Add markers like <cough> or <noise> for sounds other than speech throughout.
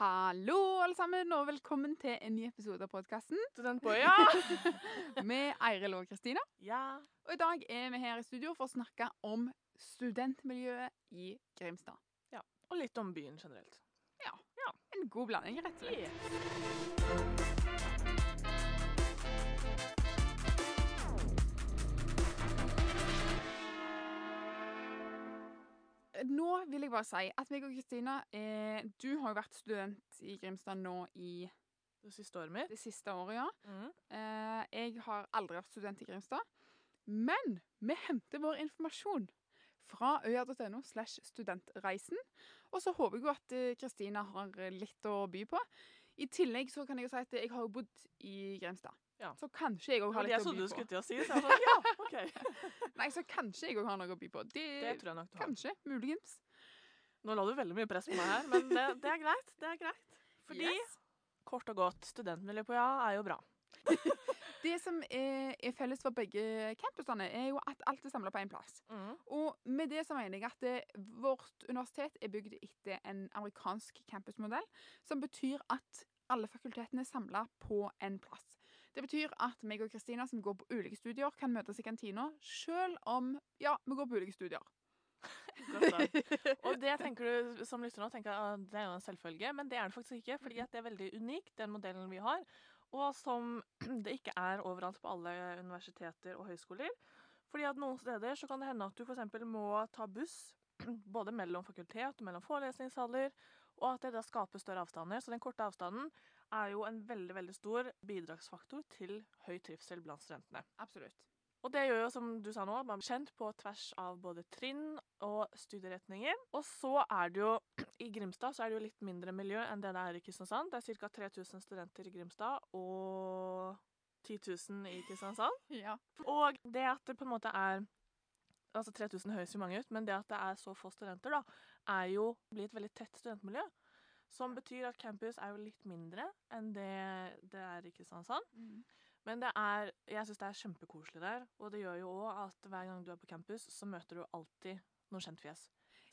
Hallo, alle sammen, og velkommen til en ny episode av podkasten ja. <laughs> med Eiril og Kristina. ja. Og i dag er vi her i studio for å snakke om studentmiljøet i Grimstad. Ja, Og litt om byen generelt. Ja, En god blanding, rett og slett. Yeah. Jeg bare si at meg og Kristina eh, Du har jo vært student i Grimstad nå i Det siste året mitt. det siste året, ja. Mm. Eh, jeg har aldri vært student i Grimstad. Men vi henter vår informasjon fra øya.no slash studentreisen. Og så håper jeg jo at eh, Kristina har litt å by på. I tillegg så kan jeg jo si at jeg har bodd i Grimstad. Ja. Så kanskje jeg òg har litt å by trodde du på. skulle si, så jeg var sånn, ja, OK. <laughs> Nei, så kanskje jeg òg har noe å by på. Det, Det tror jeg nok du har. Kanskje. Muligens. Nå la du veldig mye press på meg her, men det, det er greit. Det er greit. Fordi, Yes. kort og godt, studentmiljø på Ja er jo bra. <laughs> Det som er, er felles for begge campusene, er jo at alt er samla på én plass. Mm. Og med det så mener jeg at det, vårt universitet er bygd etter en amerikansk campusmodell, som betyr at alle fakultetene er samla på en plass. Det betyr at meg og Kristina, som går på ulike studier, kan møtes i kantina, sjøl om ja, vi går på ulike studier. Og det tenker du som lytter nå, tenker ah, det er jo en selvfølge, men det er det faktisk ikke, fordi at det er veldig unikt, den modellen vi har, og som <clears throat> det ikke er overalt på alle universiteter og høyskoler. Fordi at noen steder så kan det hende at du f.eks. må ta buss <clears throat> både mellom fakultet og mellom forelesningssaler, og at det da skaper større avstander. Så den korte avstanden er jo en veldig, veldig stor bidragsfaktor til høy trivsel blant studentene. Absolutt. Og det gjør jo, som du sa nå, man blir kjent på tvers av både trinn og studieretninger. Og så er det jo I Grimstad så er det jo litt mindre miljø enn det det er i Kristiansand. Det er ca. 3000 studenter i Grimstad og 10 000 i Kristiansand. <laughs> Ja. Og det at det på en måte er Altså 3000 høres jo mange ut, men det at det er så få studenter, da, er jo blir et veldig tett studentmiljø. Som betyr at campus er jo litt mindre enn det det er i Kristiansand. Mm. Men det er, jeg syns det er kjempekoselig der, og det gjør jo òg at hver gang du er på campus, så møter du alltid noen kjent fjes.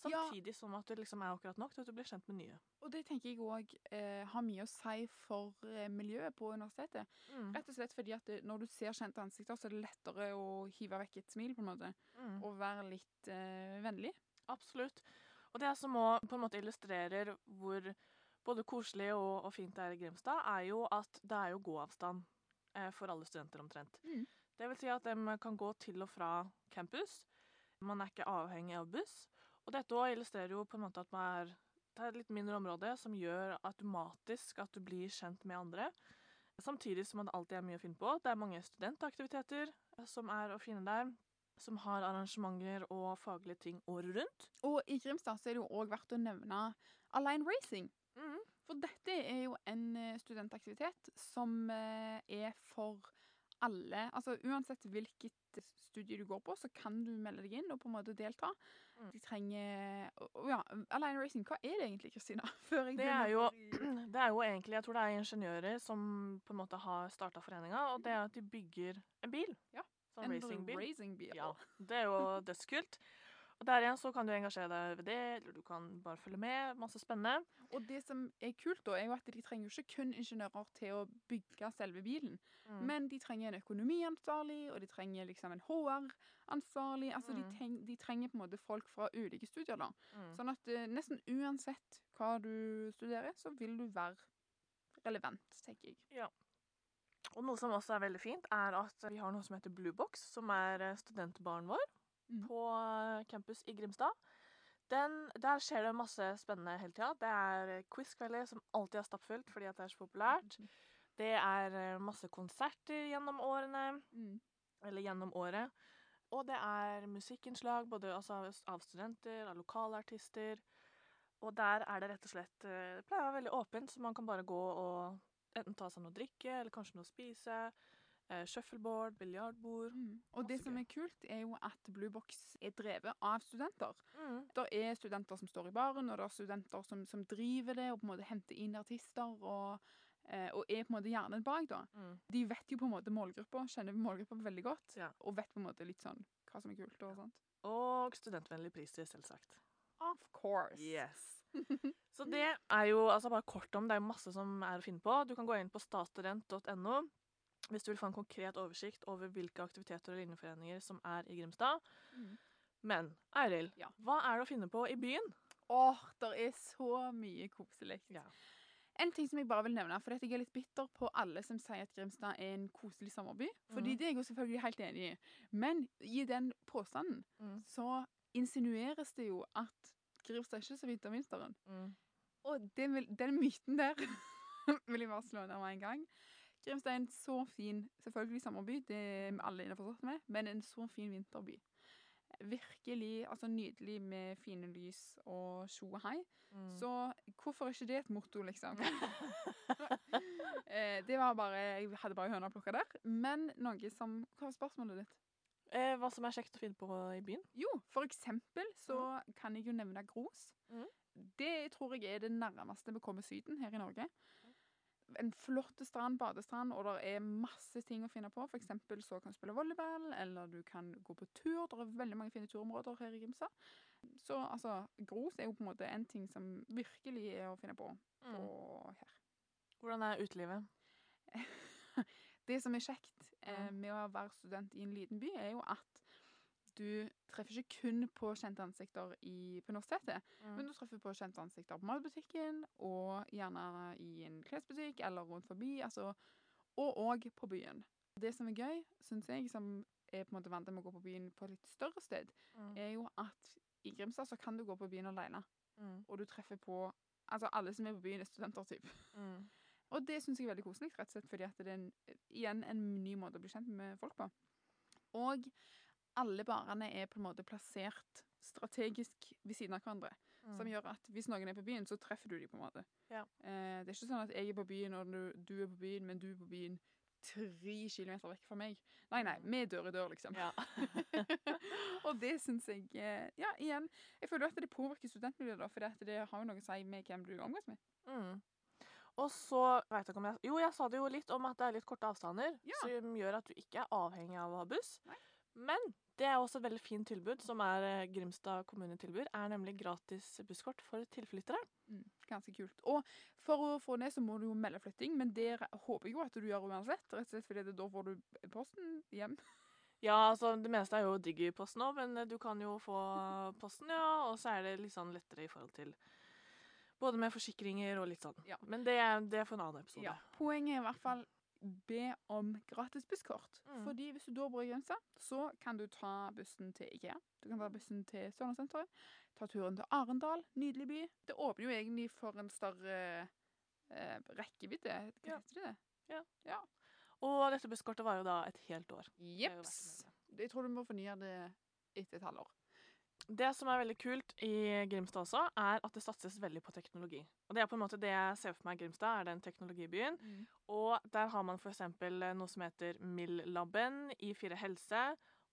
Ja. Samtidig som at du liksom er akkurat nok til at du blir kjent med nye. Og det tenker jeg òg eh, har mye å si for eh, miljøet på universitetet. Mm. Rett og slett fordi at det, når du ser kjente ansikter, så er det lettere å hive vekk et smil, på en måte. Mm. Og være litt eh, vennlig. Absolutt. Og det som òg på en måte illustrerer hvor både koselig og, og fint det er i Grimstad, er jo at det er jo gåavstand for alle studenter omtrent. Mm. Det vil si at de kan gå til og fra campus. Man er ikke avhengig av buss. Og dette òg illustrerer jo på en måte at man er, er et litt mindre område som gjør automatisk at du blir kjent med andre. Samtidig som det alltid er mye å finne på. Det er mange studentaktiviteter som er å finne der. Som har arrangementer og faglige ting året rundt. Og i Grimstad er det jo òg verdt å nevne Align Racing. Mm. For dette eh, studentaktivitet som eh, er for alle. Altså uansett hvilket studie du går på, så kan du melde deg inn og på en måte delta. Mm. De trenger og- Ja, Align Racing, hva er det egentlig, Kristina? <laughs> Det er jo- <clears throat> Det er jo egentlig, jeg tror det er ingeniører som på en måte har starta foreninga, og det er at de bygger en bil. Ja, Sånn en racingbil. Racing Ja, det er jo <laughs> dødskult. Og der igjen så kan du engasjere deg ved det, eller du kan bare følge med. Masse spennende. Og det som er kult, da, er jo at de trenger jo ikke kun ingeniører til å bygge selve bilen. Mm. Men de trenger en økonomiansvarlig, og de trenger liksom en HR-ansvarlig. Altså, de, Mm. treng, de trenger på en måte folk fra ulike studier, da. Mm. Sånn at uh, nesten uansett hva du studerer, så vil du være relevant, tenker jeg. Ja. Og noe som også er veldig fint, er at vi har noe som heter Blue Box, som er eh, studentbaren vår. På eh, campus i Grimstad. Den, der skjer det masse spennende hele tida. Det er eh, quizkvelder som alltid er stappfullt fordi det er så populært. Det er eh, masse konserter gjennom årene. Mm. eller gjennom året. Og det er musikkinnslag både altså, av- studenter, av lokale artister. Og der er det rett og slett Det pleier å være veldig åpent, så man kan bare gå og enten ta seg noe å drikke, eller kanskje noe å spise. Eh, shuffleboard, biljardbord. Mm. Og det som er kult, er jo at Blue Box er drevet av studenter. Mm. Det er studenter som står i baren, og det er studenter som, som driver det og på en måte henter inn artister. og eh, og er på en måte hjernen bak. da. Mm. De vet jo på en måte målgruppa, kjenner målgruppa veldig godt. Ja. Og vet på en måte litt sånn hva som er kult. og sånt. Og studentvennlig priser, selvsagt. Of course. Yes. <laughs> Så det er jo altså bare kort om, det er masse som er å finne på. Du kan gå inn på staterent.no hvis du vil få en konkret oversikt over hvilke aktiviteter og linjeforeninger som er i Grimstad. Mm. Men Eiril, Ja. hva er det å finne på i byen? Åh, det er så mye koselig. Ja. En ting som jeg bare vil nevne, for jeg er litt bitter på alle som sier at Grimstad er en koselig sommerby. Fordi mm. det er jeg jo selvfølgelig helt enig i. Men i den påstanden Mm. så insinueres det jo at Grimstad er ikke så fint om vinteren. Mm. Og den, den myten der <laughs> vil jeg bare slå ned med en gang. Grimstad er en så fin selvfølgelig sommerby, det er vi alle innforstått med, men en så fin vinterby. Virkelig altså nydelig med fine lys og tjo og hei. Mm. Så hvorfor er ikke det et motto, liksom? <laughs> eh, det var bare Jeg hadde bare høna plukka der. Men noe som Hva var spørsmålet ditt? eh, hva som er kjekt å finne på i byen? Jo, for eksempel så kan jeg jo nevne Gros. Mm. Det tror jeg er det nærmeste vi kommer Syden her i Norge. En flott strand, badestrand, og det er masse ting å finne på. For eksempel så kan du spille volleyball, eller du kan gå på tur. Det er veldig mange fine turområder her i Grimstad. Så altså, Gros er jo på en måte en ting som virkelig er å finne på, Mm. her. Hvordan er utelivet? <laughs> Det som er kjekt eh, med å være student i en liten by, er jo at du treffer ikke kun på kjente ansikter i, på universitetet, Mm. men du treffer på kjente ansikter på matbutikken, og gjerne i en klesbutikk eller rundt forbi, altså, og òg på byen. Det som er gøy, syns jeg, som er på en måte vant med å gå på byen på et litt større sted, Mm. er jo at i Grimstad så kan du gå på byen alene, Mm. og du treffer på Altså, alle som er på byen, er studenter, typ. Mm. <laughs> Og det syns jeg er veldig koselig, rett og slett fordi at det er en, igjen en ny måte å bli kjent med folk på. Og alle barene er på en måte plassert strategisk ved siden av hverandre. Som Mm. gjør at hvis noen er på byen, så treffer du dem på en måte. Ja. Eh, det er ikke sånn at jeg er på byen, og du, du er på byen, men du er på byen tre kilometer vekk fra meg. Nei, nei, vi er dør i dør, liksom. Ja. <laughs> og det syns jeg eh, Ja, igjen. Jeg føler at det påvirker studentmiljøet, da, for det har jo noe å si med hvem du omgås med. Mm. Og så vet jeg ikke om jeg Jo, jeg sa det jo litt om at det er litt korte avstander, Ja. som gjør at du ikke er avhengig av å ha buss. Nei. Men det er også et veldig fint tilbud, som er eh, Grimstad kommune tilbyr, er nemlig gratis busskort for tilflyttere. Mm, ganske kult. Og for å få det, så må du jo melde flytting, men det håper jeg jo at du gjør uansett. Rett og slett fordi det, da får du posten hjem. <laughs> Ja, altså det meste er jo Digiposten òg, men eh, du kan jo få <laughs> posten, ja. Og så er det litt sånn lettere i forhold til både med forsikringer og litt sånn. Ja. Men det, er- det er for en annen episode. Ja. Poenget er i hvert fall be om gratis busskort. Mm. Fordi hvis du da bor i Grimstad, så kan du ta bussen til IKEA. Du kan ta bussen til Sørlandssenteret. Ta turen til Arendal. Nydelig by. Det åpner jo egentlig for en større eh, rekkevidde. Hva Ja. heter det? Og dette busskortet var jo da et helt år. Jeps. Jeg tror du må fornye det etter et halvår. Det som er veldig kult i Grimstad også, er at det satses veldig på teknologi. Og det er på en måte det jeg ser for meg Grimstad, er den teknologibyen. Og der har man f.eks. noe som heter Mill-laben i Fire helse.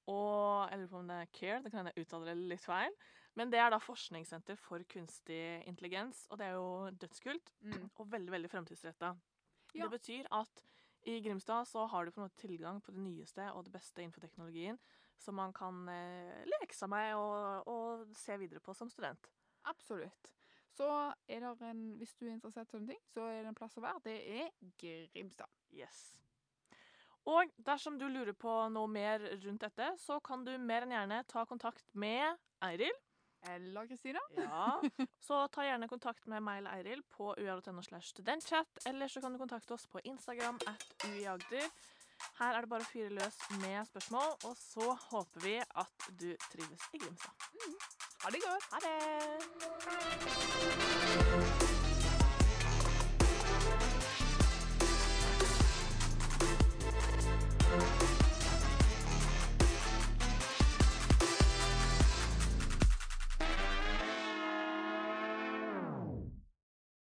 Og jeg lurer på om det er Care, det kan jeg uttale det litt feil. Men det er da forskningssenter for kunstig intelligens, og det er jo dødskult. Mm. Og veldig, veldig fremtidsretta. Ja. Det betyr at i Grimstad så har du på en måte tilgang på det nyeste og det beste innenfor teknologien, som man kan eh, leke seg med og, og se videre på som student. Absolutt. Så er det en, hvis du er interessert i sånne ting, så er det en plass å være. Det er Grimstad. Yes. Og dersom du lurer på noe mer rundt dette, så kan du mer enn gjerne ta kontakt med Eiril. Eller Kristina. <laughs> Ja. Så ta gjerne kontakt med meg eller Eiril på ua.no slash studentchat, eller så kan du kontakte oss på Instagram at uiagder. Her er det bare å fyre løs med spørsmål, og så håper vi at du trives i Grimstad. Ha det godt. Ha det!